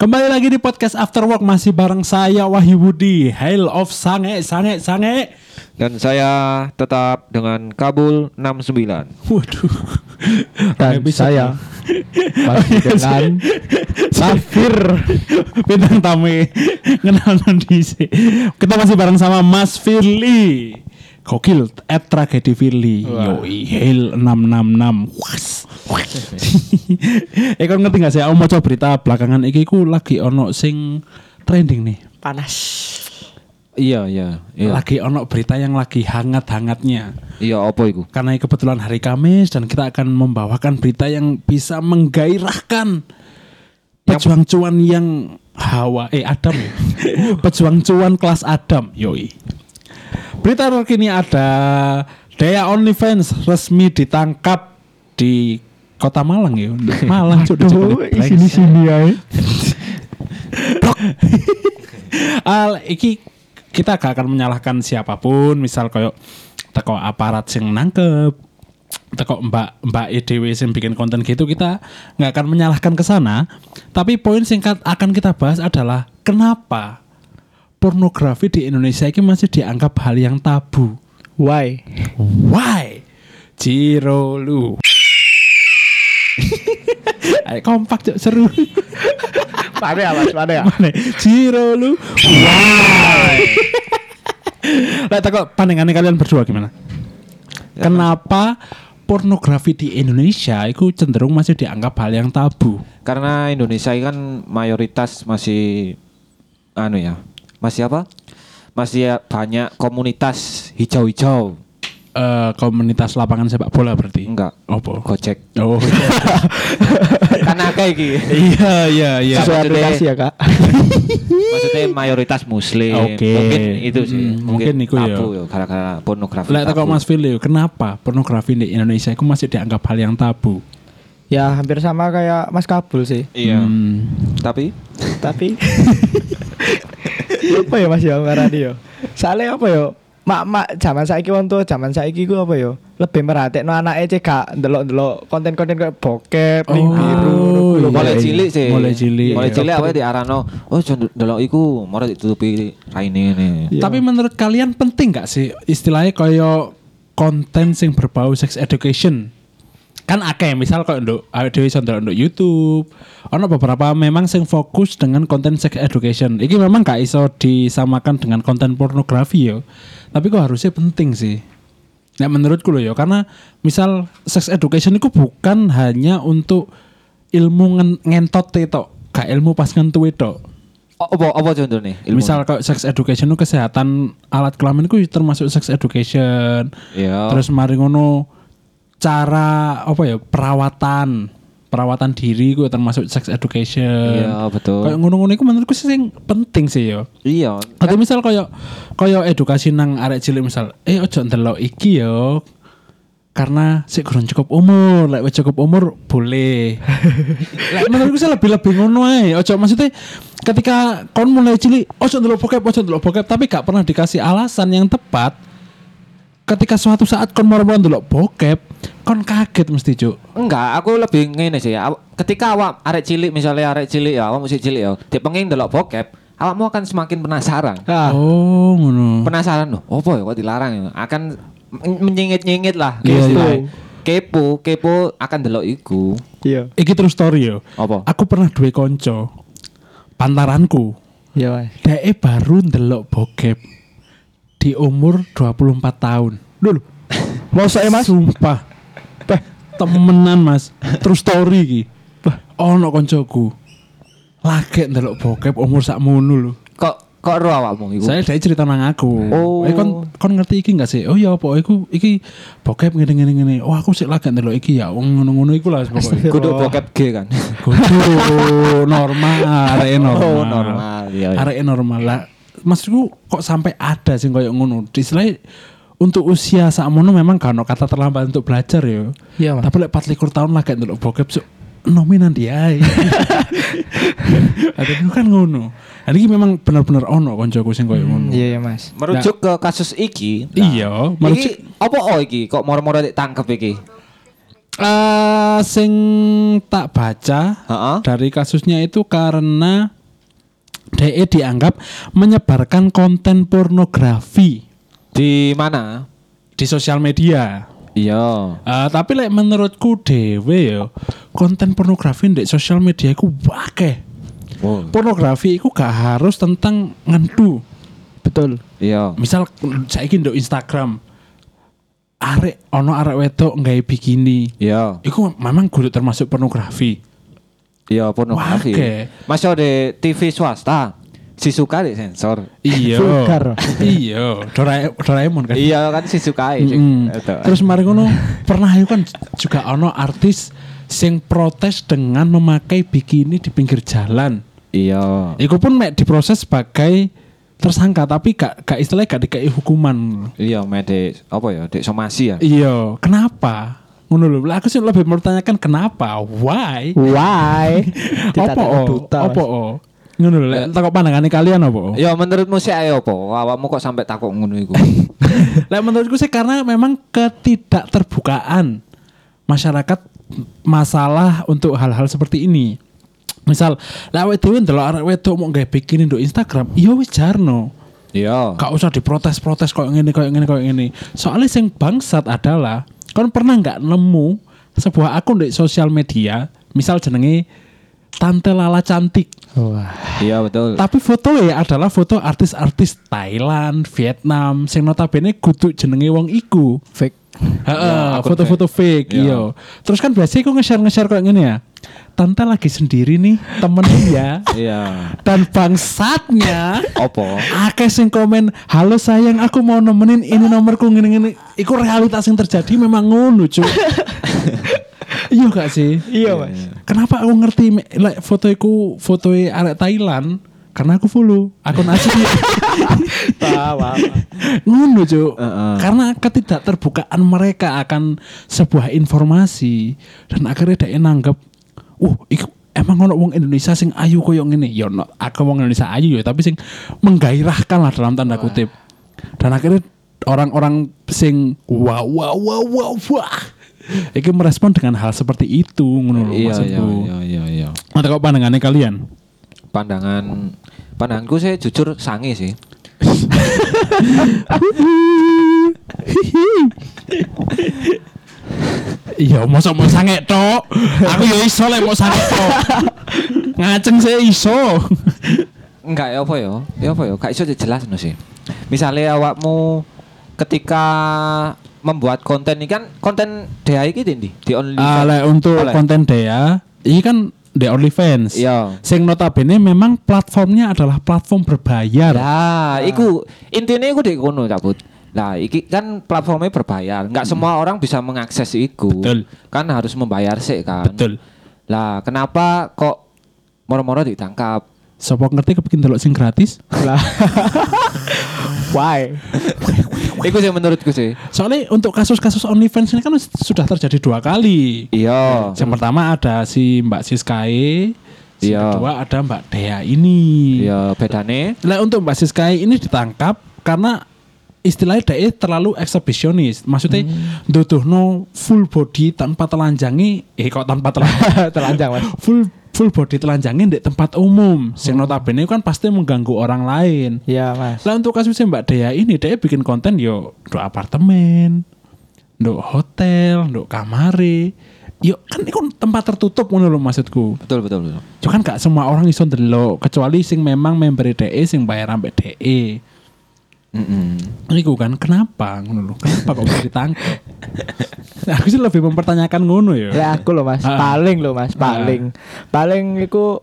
Kembali lagi di podcast After Work masih bareng saya Wahyu Budi, Hail of Sange, Sange, Sange. Dan saya tetap dengan Kabul 69. Waduh. dan saya masih dengan Safir bintang tamu kenal nanti sih. Kita masih bareng sama Mas Firly. Gokil, at tragedi Firly. Yoi, Hail 666. Was. eh kon ngerti gak sih? Aku mau coba berita belakangan iki ku lagi ono sing trending nih. panas. Iya, iya, iya. Lagi ono berita yang lagi hangat-hangatnya. Iya, apa itu? Karena kebetulan hari Kamis dan kita akan membawakan berita yang bisa menggairahkan pejuang cuan yang Hawa eh Adam ya. pejuang cuan kelas Adam yoi. Berita terkini ada Dea OnlyFans resmi ditangkap di Kota Malang ya. Malang di sini sini ya. Al iki kita gak akan menyalahkan siapa pun, misal kayak teko aparat sing nangkep, teko mbak mbak EDW yang bikin konten gitu kita nggak akan menyalahkan ke sana. Tapi poin singkat akan kita bahas adalah kenapa pornografi di Indonesia ini masih dianggap hal yang tabu. Why? Why? Ciro lu. Kompak cok seru. Mana ya mas? Mana ya? Mana? Ciro lu. Why? Lah kok pandangannya kalian berdua gimana? Kenapa pornografi di Indonesia itu cenderung masih dianggap hal yang tabu? Karena Indonesia kan mayoritas masih anu ya. Masih apa? Masih ya banyak komunitas hijau-hijau. Eh, komunitas lapangan sepak bola berarti? Enggak. Apa? Gojek. Oh. Karena kayak gitu. iya iya iya. Sesuai Maksudnya- aplikasi ya kak. Maksudnya mayoritas muslim. Oke. Mungkin itu sih. Hmm, mungkin iku ya. tabu ya. Gara-gara pornografi. Lah teko tabu. Mas Fili, kenapa pornografi di Indonesia itu masih dianggap hal yang tabu? Ya hampir sama kayak Mas Kabul sih. Iya. Hmm, Tapi Tapi apa ya Mas ya ngarani yo? Soalnya apa yo? Mak mak zaman saiki wong tua zaman saiki ku apa yo? Lebih merhatekno anake cek gak ndelok-ndelok konten-konten kayak bokep, Oh, biru, ku lho. iya, mulai cilik sih. Mulai cilik, Mulai iya. cilik apa di arano. Oh, jon delok iku, mau ditutupi raine ini. Iya. Tapi menurut kalian penting gak sih istilahnya koyo konten sing berbau sex education? Kan akeh misal kok nduk awake dhewe iso nduk YouTube. Ono beberapa memang sing fokus dengan konten sex education. Iki memang gak iso disamakan dengan konten pornografi yo. Tapi kok harusnya penting sih. Nah menurutku loh ya karena misal sex education itu bukan hanya untuk ilmu ngen- ngentot itu, gak ilmu pas ngentu itu. Oh, apa apa contohnya? Ilmu? Misal kalau sex education itu kesehatan alat kelamin itu termasuk sex education. ya. Terus mari ngono cara apa ya perawatan perawatan diri itu termasuk sex education. Iya, betul. Kayak ngono-ngono itu menurutku sih yang penting sih ya. Iya. Atau misal kayak kayak edukasi nang arek cilik misal, eh ojo ndelok iki yo. Karena sih kurang cukup umur, lek wis cukup umur boleh. lek menurutku sih lebih-lebih ngono ae. Ojo maksudnya ketika kon mulai cilik, ojo ndelok bokep, ojo ndelok bokep, tapi gak pernah dikasih alasan yang tepat. Ketika suatu saat kon mau ndelok bokep, kon kaget mesti, Cuk. Enggak, aku lebih ngene sih. Aw- Ketika awak arek cilik misalnya arek cilik ya, awak musik cilik ya, dia pengen delok bokep, awakmu akan semakin penasaran. Ah, Oh, ngono. Penasaran loh, apa ya kok dilarang ya? Akan men- menyengit-nyengit lah. Iya, Gitu. iya. Kepo, kepo akan delok iku. iya. Iki terus story yo. Apa? Aku pernah duwe konco pantaranku. Iya. Dhek baru ndelok bokep di umur 24 tahun. Dulu. Mau saya Mas? Sumpah. Temenan Mas. Terus story iki. Ono koncoku. Lagi ndelok bokep umur sak mono lho. Kok kok ro awakmu iku? Saya cerita nang aku. Oh. Eh kon kon ngerti iki gak sih? Oh iya apa iku iki bokep ngene ngene ngene. Oh aku sik lagi ndelok iki ya. Wong ngono-ngono iku lah pokoknya. Kudu bokep G kan. Kudu normal, arek normal. Oh, normal. Iya. iya. Arek normal lah. Maksudku kok sampai ada sih koyo ngono. Istilahnya untuk usia sakmono memang gak ono kata terlambat untuk belajar ya. Iya. Tapi lek 24 tahun lagi ndelok bokep so, nominan dia. Ada itu kan ngono. Nah, ini memang benar-benar ono koncoku sing koyo ngono. Iya iya Mas. Merujuk ke kasus iki. Iya, merujuk- Iki apa oh iki kok moro-moro ditangkep iki? Eh sing tak baca Heeh. dari kasusnya itu karena DE dianggap menyebarkan konten pornografi Di mana? di sosial media. Iya. Eh, tapi lek menurutku dewe yo konten pornografi di sosial media iku wakeh. Oh. Pornografi iku gak harus tentang ngendu. Betul. Iya. Misal saiki nduk Instagram arek ono arek wedok nggawe bikini. Iya. Iku memang kudu termasuk pornografi. Iya pornografi. Wake. Masih ada TV swasta. Si suka di sensor. Iya. Vulgar. Iya, Dora- Doraemon kan. Iya kan si suka Mm-mm. Terus mari ngono pernah itu kan juga ono artis sing protes dengan memakai bikini di pinggir jalan. Iya. Iku pun mek diproses sebagai tersangka tapi gak gak istilahnya gak dikai hukuman. Iya, mede apa ya? Dek somasi ya. Iya, kenapa? Ngono lho. Lah aku sih lebih mempertanyakan kenapa? Why? Why? Apa? Oh? Apa? oh? Ngono lho. Lek takok pandangannya kalian apa? Ya menurutmu sih ayo apa? Awakmu kok sampai takut ngono iku? Lah menurutku sih karena memang ketidakterbukaan masyarakat masalah untuk hal-hal seperti ini. Misal, lah awake dhewe ndelok arek wedok mau gawe bikini nduk Instagram, iya wis jarno. Iya. Gak usah diprotes-protes kayak ngene kayak ngene kayak ngene. Soalnya sing bangsat adalah kon pernah nggak nemu sebuah akun di sosial media, misal jenenge Tante Lala cantik. Wah. Iya betul. Tapi foto ya adalah foto artis-artis Thailand, Vietnam, sing notabene kudu jenenge wong iku. Fake. Heeh, akun foto-foto fake, Iya. iya. Terus kan biasanya aku nge-share nge-share kayak gini ya. Tante lagi sendiri nih, temen dia. Iya. Dan bangsatnya Apa? Akeh sing komen, "Halo sayang, aku mau nemenin ini nomorku ngene-ngene." Iku realitas yang terjadi memang ngono, Cuk. iya gak sih? Iya, Mas. Kenapa aku ngerti like, fotoiku fotoe arek Thailand? Karena aku follow akun asli. Wah. ngono, Cuk. Heeh. Karena ketidakterbukaan mereka akan sebuah informasi dan akhirnya dia nanggep, "Uh, iku emang ono wong Indonesia sing ayu koyo ngene." Ya no, aku wong Indonesia ayu ya, tapi sing menggairahkan lah dalam tanda kutip. Dan akhirnya orang-orang sing wah wah wah wah wah Iki merespon dengan hal seperti itu ngono Iya iya maksudku. iya iya iya. Atau kok pandangannya kalian? Pandangan pandanganku saya jujur sange sih. Iya, mosok mau sange tok. Aku ya iso lek mau sange tok. Ngaceng saya iso. Enggak ya apa ya? Ya apa ya? Gak iso jelas no sih. Misalnya awakmu ketika membuat konten ini kan konten DA iki di ndi? Di only Ah, lek untuk Oleh. konten Dea, ini kan The OnlyFans. Iya. Sing notabene memang platformnya adalah platform berbayar. Lah, iku intinya iku dek kono cabut. Lah, iki kan platformnya berbayar. Enggak semua orang bisa mengakses iku. Betul. Kan harus membayar sih kan. Betul. Lah, kenapa kok moro-moro ditangkap? Sopo ngerti kepengin delok sing gratis? Lah. Why? Iku sih menurutku sih. Soalnya untuk kasus-kasus OnlyFans ini kan sudah terjadi dua kali. Iya. Yang pertama ada si Mbak Siskae, si Iya. kedua ada Mbak Dea ini. Iya, bedane Lah untuk Mbak Siskae ini ditangkap karena istilahnya dia terlalu eksibisionis. Maksudnya no full body tanpa telanjangi, eh kok tanpa telanjang, Telanjang, Mas. full full body telanjangi di tempat umum. Sing notabene kan pasti mengganggu orang lain. Iya, Mas. Lah untuk kasusnya Mbak Dea ini dia bikin konten yo do apartemen, do hotel, do kamare. Yo kan itu tempat tertutup ngono lho maksudku. betul betul betul. Cuman gak semua orang iso ndelok kecuali sing memang member DE sing bayar sampai DE. Mm-mm. Iku kan kenapa ngono lho? Kenapa kok ditangkap? Aku sih lebih mempertanyakan ngono ya. Ya aku loh Mas, Ah. paling loh Mas, paling. Paling iku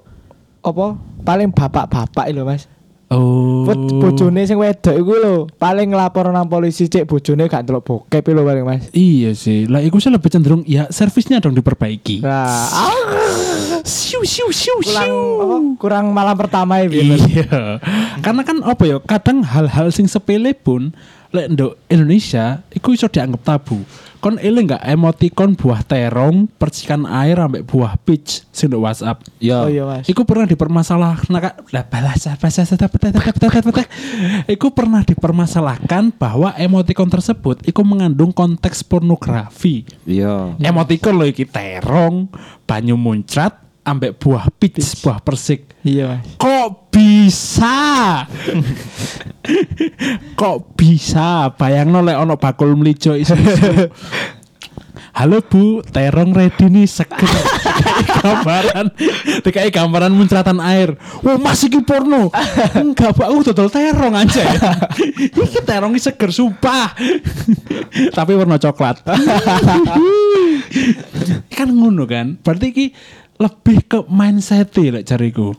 apa? Paling bapak-bapak lho Mas. Oh. Bo- Bojone sing wedok iku lho, paling ngelapor nang polisi cek bojone gak ndelok bokep lho paling Mas. Iya sih. Lah iku sih lebih cenderung ya servisnya dong diperbaiki. Nah, ah, siu siu siu kurang siu. apa, kurang malam pertama ya Iya. Karena kan apa ya, kadang hal-hal sing sepele pun lek nduk Indonesia iku iso dianggap tabu. Kon eling enggak emoticon buah terong, percikan air ambek buah peach sing nduk WhatsApp. Oh iya mas. Iku pernah dipermasalahkan lah balas bahasa Iku pernah dipermasalahkan bahwa emoticon tersebut iku mengandung konteks pornografi. Iya. Emoticon lo iki terong, banyu muncrat, ambek buah peach, buah persik. Iya mas. Kok bisa? Kok bisa? Bayang lek ono bakul melijo isu-isu. Halo Bu, terong ready nih seger. Gambaran, dikai gambaran muncratan air. Wah masih ki porno. Enggak pak, aku total terong aja. Iki terong seger, sumpah. Tapi warna coklat. kan ngono kan. Berarti ki lebih ke mindset lek cariku.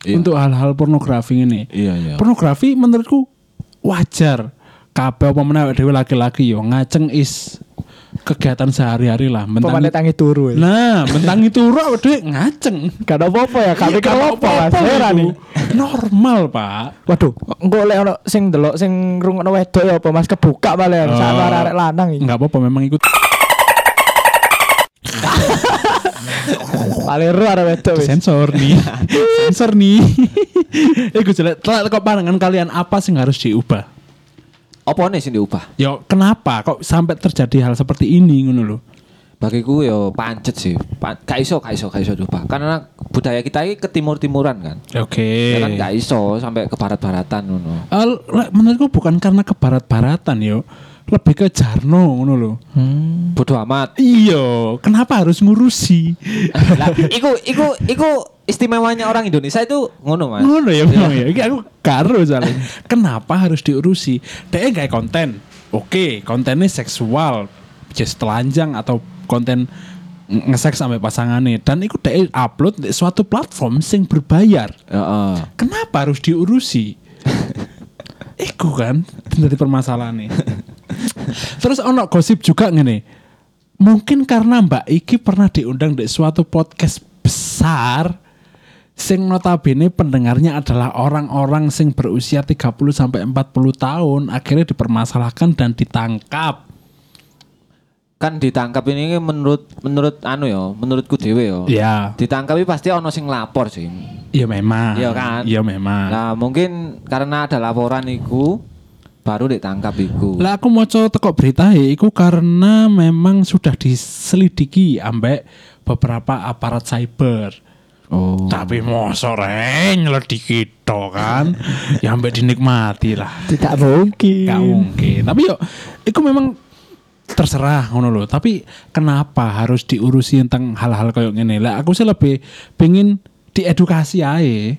Iya. Untuk hal-hal pornografi ini. Iya, iya. Pornografi menurutku wajar. Kabeh apa meneh dhewe laki-laki yo ngaceng is kegiatan sehari-hari lah. Mentang Pemane tangi turu. ya. Nah, mentang itu ora awake ngaceng. Gak ada apa-apa ya, gak mikir Gak apa Heran nih. Normal, Pak. Waduh, engko lek ono sing delok sing rungokno wedok ya apa Mas kebuka malah Oh. sak arek lanang iki. Enggak apa-apa memang ikut Paling ru arek wedok wis. sensor nih. sensor nih. Iku jelek. Telat kok pandangan kalian apa sih harus diubah? Apa nih sing diubah? Yo, kenapa kok sampai terjadi hal seperti ini ngono lho? Bagiku yo pancet sih. Pa gak iso, gak iso, gak iso diubah. Karena budaya kita ini ke timur-timuran kan. Oke. Ya kan gak iso sampai ke barat-baratan ngono. Eh, lek menurutku bukan karena ke barat-baratan yo, lebih ke jarno ngono lho. Hmm. Bodoh amat. Iya, kenapa harus ngurusi? lah, iku iku iku istimewanya orang Indonesia itu ngono, Mas. Ngono ya memang ya. Iki aku karo soalnya. Kenapa harus diurusi? Dia kayak konten. Oke, kontennya seksual, just telanjang atau konten ng- nge-seks sampai pasangannya dan itu dia upload di suatu platform sing berbayar. Heeh. Kenapa harus diurusi? Iku kan dari permasalahan Terus ono gosip juga ngene. Mungkin karena Mbak Iki pernah diundang di suatu podcast besar sing notabene pendengarnya adalah orang-orang sing berusia 30 sampai 40 tahun akhirnya dipermasalahkan dan ditangkap. Kan ditangkap ini menurut menurut anu ya, menurutku dhewe ya. Ya, Ditangkapi pasti ono sing lapor sih. iya memang. Iya kan? Iya memang. Nah, mungkin karena ada laporan iku baru ditangkap iku. Lah aku mau teko berita ya, iku karena memang sudah diselidiki ambek beberapa aparat cyber. Oh. Tapi mosok re nyeledik itu kan. ya ambek dinikmati lah. Tidak mungkin. Gak mungkin. Tapi yo iku memang terserah ngono loh. Tapi kenapa harus diurusi tentang hal-hal kayak gini? Lah aku sih lebih pengen diedukasi aja.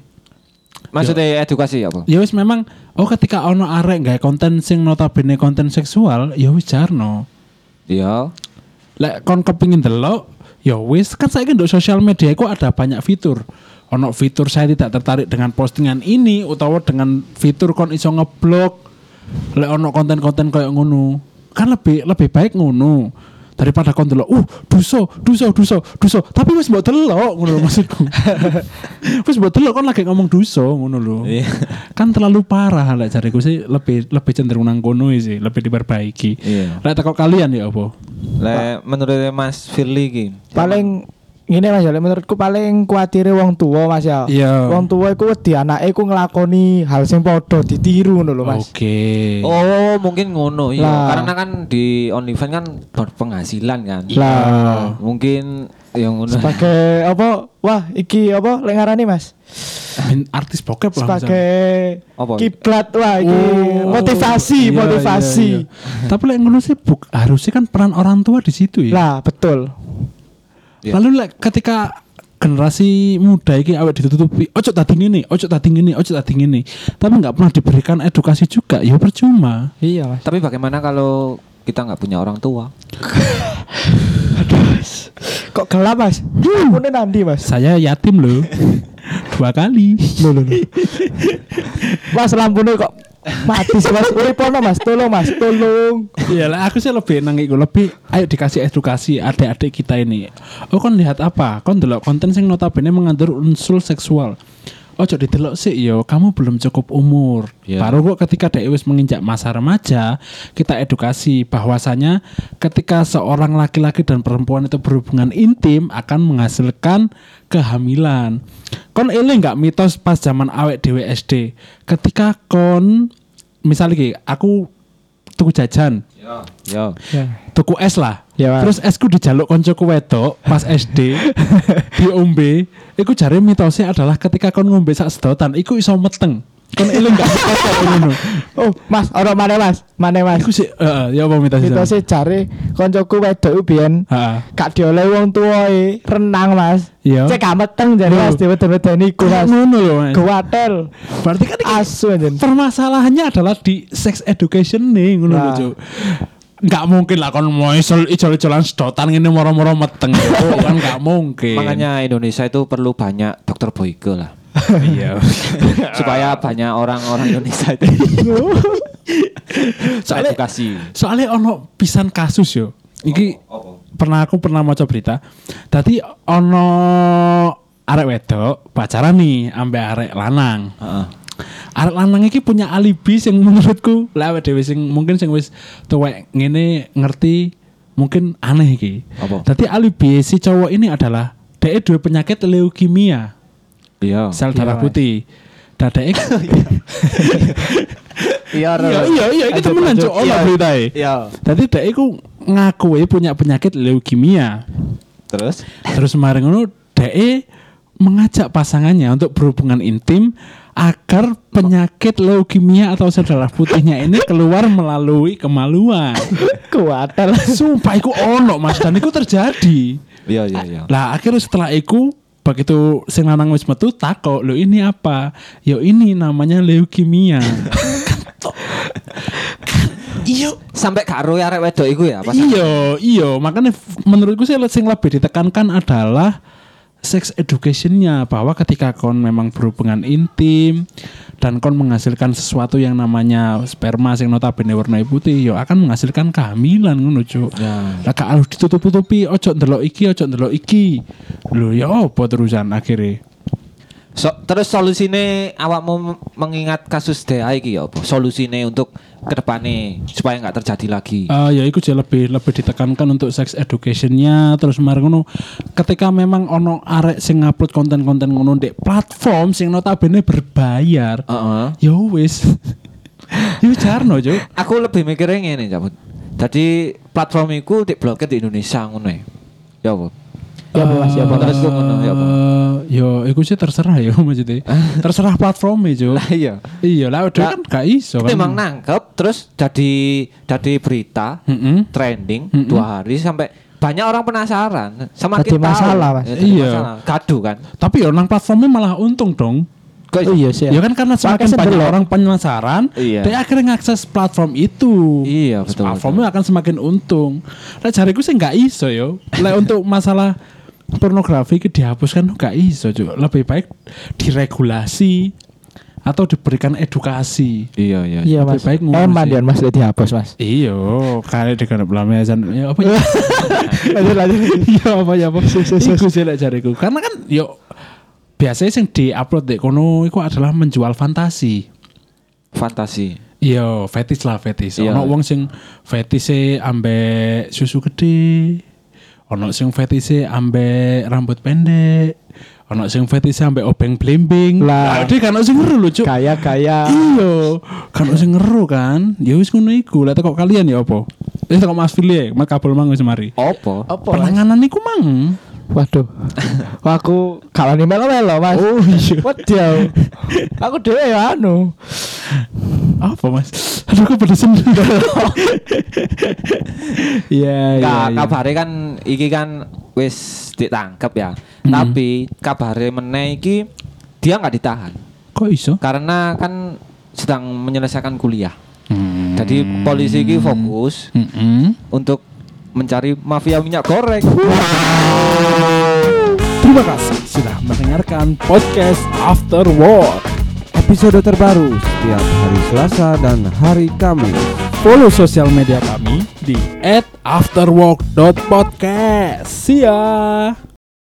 Maksudnya edukasi apa? Ya wis memang oh ketika ono arek nggak konten sing notabene konten seksual, ya wis jarno. Iya. Lek kon kepingin delok, ya wis kan saya di sosial media kok ada banyak fitur. Ono fitur saya tidak tertarik dengan postingan ini utawa dengan fitur kon iso ngeblok. Lek ono konten-konten kayak ngono. Kan lebih lebih baik ngono daripada kon delok, uh duso, duso, duso, duso. Tapi wis mbok delok ngono maksudku. wis mbok delok kon lagi ngomong duso ngono lho. Iya. kan terlalu parah lek jariku sih lebih lebih cenderung nang kono sih, lebih diperbaiki. Iya. Lek teko kalian ya apa? Le, menurut Mas Firly iki. Paling ngene Mas ya, menurutku paling kuatire wong tua Mas ya. Iya. Wong tua iku wedi anake iku nglakoni hal sing padha ditiru ngono lho Mas. Oke. Oh, mungkin ngono iya. Lah. Karena kan di OnlyFans kan berpenghasilan kan. Lah Mungkin yang ngono. sebagai apa? Wah, iki apa lek ngarani Mas? Artis bokep lah Sebagai Apa? kiblat wah iki Oh, motivasi, iya, motivasi. iya, iya. Tapi lek ngono sih buk, harusnya kan peran orang tua di situ ya. Lah, betul. Iya. Lalu lek ketika generasi muda iki awet ditutupi ojo tadi ngene, ojo tadi ngene, ojo tadi ngene. Tapi nggak pernah diberikan edukasi juga, ya percuma. Iya, Mas. Tapi bagaimana kalau kita nggak punya orang tua? Kok gelap, Mas? Lampune nanti, Mas. Saya yatim loh. Dua kali. Loh, loh, loh. Mas lampune kok Mati sih Mas. Urip ono Mas, tolong Mas, tolong. Iya lah, aku sih lebih nang iku lebih ayo dikasih edukasi adik-adik kita ini. Oh kon lihat apa? Kon delok konten sing notabene mengandung unsur seksual. Ojo didelok sih yo, kamu belum cukup umur. Iya. Baru kok ketika dia wis menginjak masa remaja, kita edukasi bahwasanya ketika seorang laki-laki dan perempuan itu berhubungan intim akan menghasilkan kehamilan. Kon eling nggak mitos pas zaman awek dewe SD, ketika kon misalnya aku tuku jajan, Yo. Ya. tuku es lah. Ya, Mas. Terus esku dijaluk koncoku wedok pas SD diombe. Iku jare mitosnya adalah ketika kon ngombe sak sedotan, iku iso meteng. Kon eling gak mitos kok ngono. Oh, Mas, ono mana Mas? Mana Mas? Iku sih heeh, ya apa mitosnya? Mitose jare koncoku wedok biyen Heeh. gak diolehi wong tuwae renang Mas. Iya. Cek gak meteng jare. Mas diweden-wedeni iku Mas. Ngono lho, Mas. Kuatel. Berarti kan iki Asu anjen. permasalahannya adalah di sex education nih ngono lho. Cuk. Nggak mungkin lah kon mau isol ijol-ijolan sedotan ngene moro-moro meteng. Cuk. kan nggak mungkin. Makanya Indonesia itu perlu banyak dokter boyke lah. Iya. Supaya banyak orang-orang Indonesia itu Soalnya- edukasi. Soalnya ono pisan kasus yo. Iki pernah aku pernah maca berita. Tadi ono arek wedok pacaran nih ambek arek lanang. Heeh. Arek lanang iki punya alibi sing menurutku lah awake dhewe sing mungkin sing wis tuwek ngene ngerti mungkin aneh iki. Apa? Tadi alibi si cowok ini adalah dia dua penyakit leukemia, Iya. sel darah putih. Dadek Iya, Iya iya iya itu temenan cok ono Iya. beritae. Iya. Tadi dia iku ngaku punya penyakit leukemia. Terus? Terus kemarin ngono DE mengajak pasangannya untuk berhubungan intim agar penyakit leukemia atau sel darah putihnya ini keluar melalui kemaluan. Kuatel. Sumpah iku ono Mas dan iku terjadi. Iya iya iya. Lah akhirnya setelah iku begitu sing lanang wis metu takok, "Lo ini apa?" Yo ini namanya leukemia. Iya, Sampai karo arek wedok iku ya pas. Iya, iya. Makanya menurutku sih sing lebih ditekankan adalah sex educationnya bahwa ketika kon memang berhubungan intim dan kon menghasilkan sesuatu yang namanya sperma sing notabene warna putih yo akan menghasilkan kehamilan ngono cuk. Ya. Lah harus ditutup-tutupi ojo ndelok iki ojo ndelok iki. Lho ya apa terusan akhirnya? So, terus solusine awakmu mengingat kasus DA iki ya apa? Solusine untuk ke depannya supaya nggak terjadi lagi. Eh ya itu sih lebih lebih ditekankan untuk sex educationnya terus kemarin ngono ketika memang ono arek sing ngupload konten-konten ngono di platform sing notabene berbayar Heeh. ya wis ya jarno jo Aku lebih mikirnya ngene, Cabut. Jadi platform iku diblokir di Indonesia ngono ya. Ya apa? Ya apa Mas, ya apa Terus Mas? ya yo iku sih terserah ya maksudnya terserah platformnya jo Lah iya. iya lah udah kan gak iso kan Memang nangkep terus jadi jadi berita Mm-mm. trending Mm-mm. dua hari sampai banyak orang penasaran sama Jadi masalah, Mas. Ya, Iya. masalah. Gaduh kan. tapi yo nang platformnya malah untung dong Kok Oh iya sih. Ya kan karena semakin banyak orang penasaran, Iya. dia akhirnya ngakses platform itu. Iya, betul, Platformnya akan semakin untung. Lah cariku sih nggak iso yo. Lah untuk masalah pornografi itu dihapuskan tuh nggak iso cuy. Lebih baik diregulasi atau diberikan edukasi. Iya iya. Iya Lebih Mas. baik sih. dia Mas udah dihapus Mas. Iyo, kali dengan belamesan ya apa ya? Lanjut lanjut. Iya apa ya apa? Iku sih lek jariku. Karena kan yo biasanya yang di-upload dek kono itu adalah menjual fantasi. Fantasi. Iya, fetis lah fetis. Iya. Ono wong sing fetise ambek susu gede. Ono sing fetise ambek rambut pendek. Ono sing fetise ambek obeng blimbing. Lah. Dia kan ono sing ngeru lho, Cuk. Gaya-gaya. Iya, kan ono sing ngeru kan. Ya wis ngono iku. Lah kok kalian ya apa? Wis kok Mas Fili, Mas Kabul mang wis mari. Apa? Apa? Penanganan iku mang. Waduh. Wah, aku kalau nih melo-melo Mas. Oh iya. Waduh. aku dhewe ya anu. Apa Mas? Aduh kok pada sendiri. Iya, iya. Iya. kabare kan iki kan wis ditangkap ya. Mm. Tapi kabare meneh iki dia nggak ditahan Kok iso? karena kan sedang menyelesaikan kuliah. Hmm. Jadi polisi iki fokus Mm-mm. untuk mencari mafia minyak goreng. Terima kasih sudah mendengarkan podcast After Work. episode terbaru setiap hari Selasa dan hari Kamis. Follow sosial media kami di @afterwork.podcast. See ya.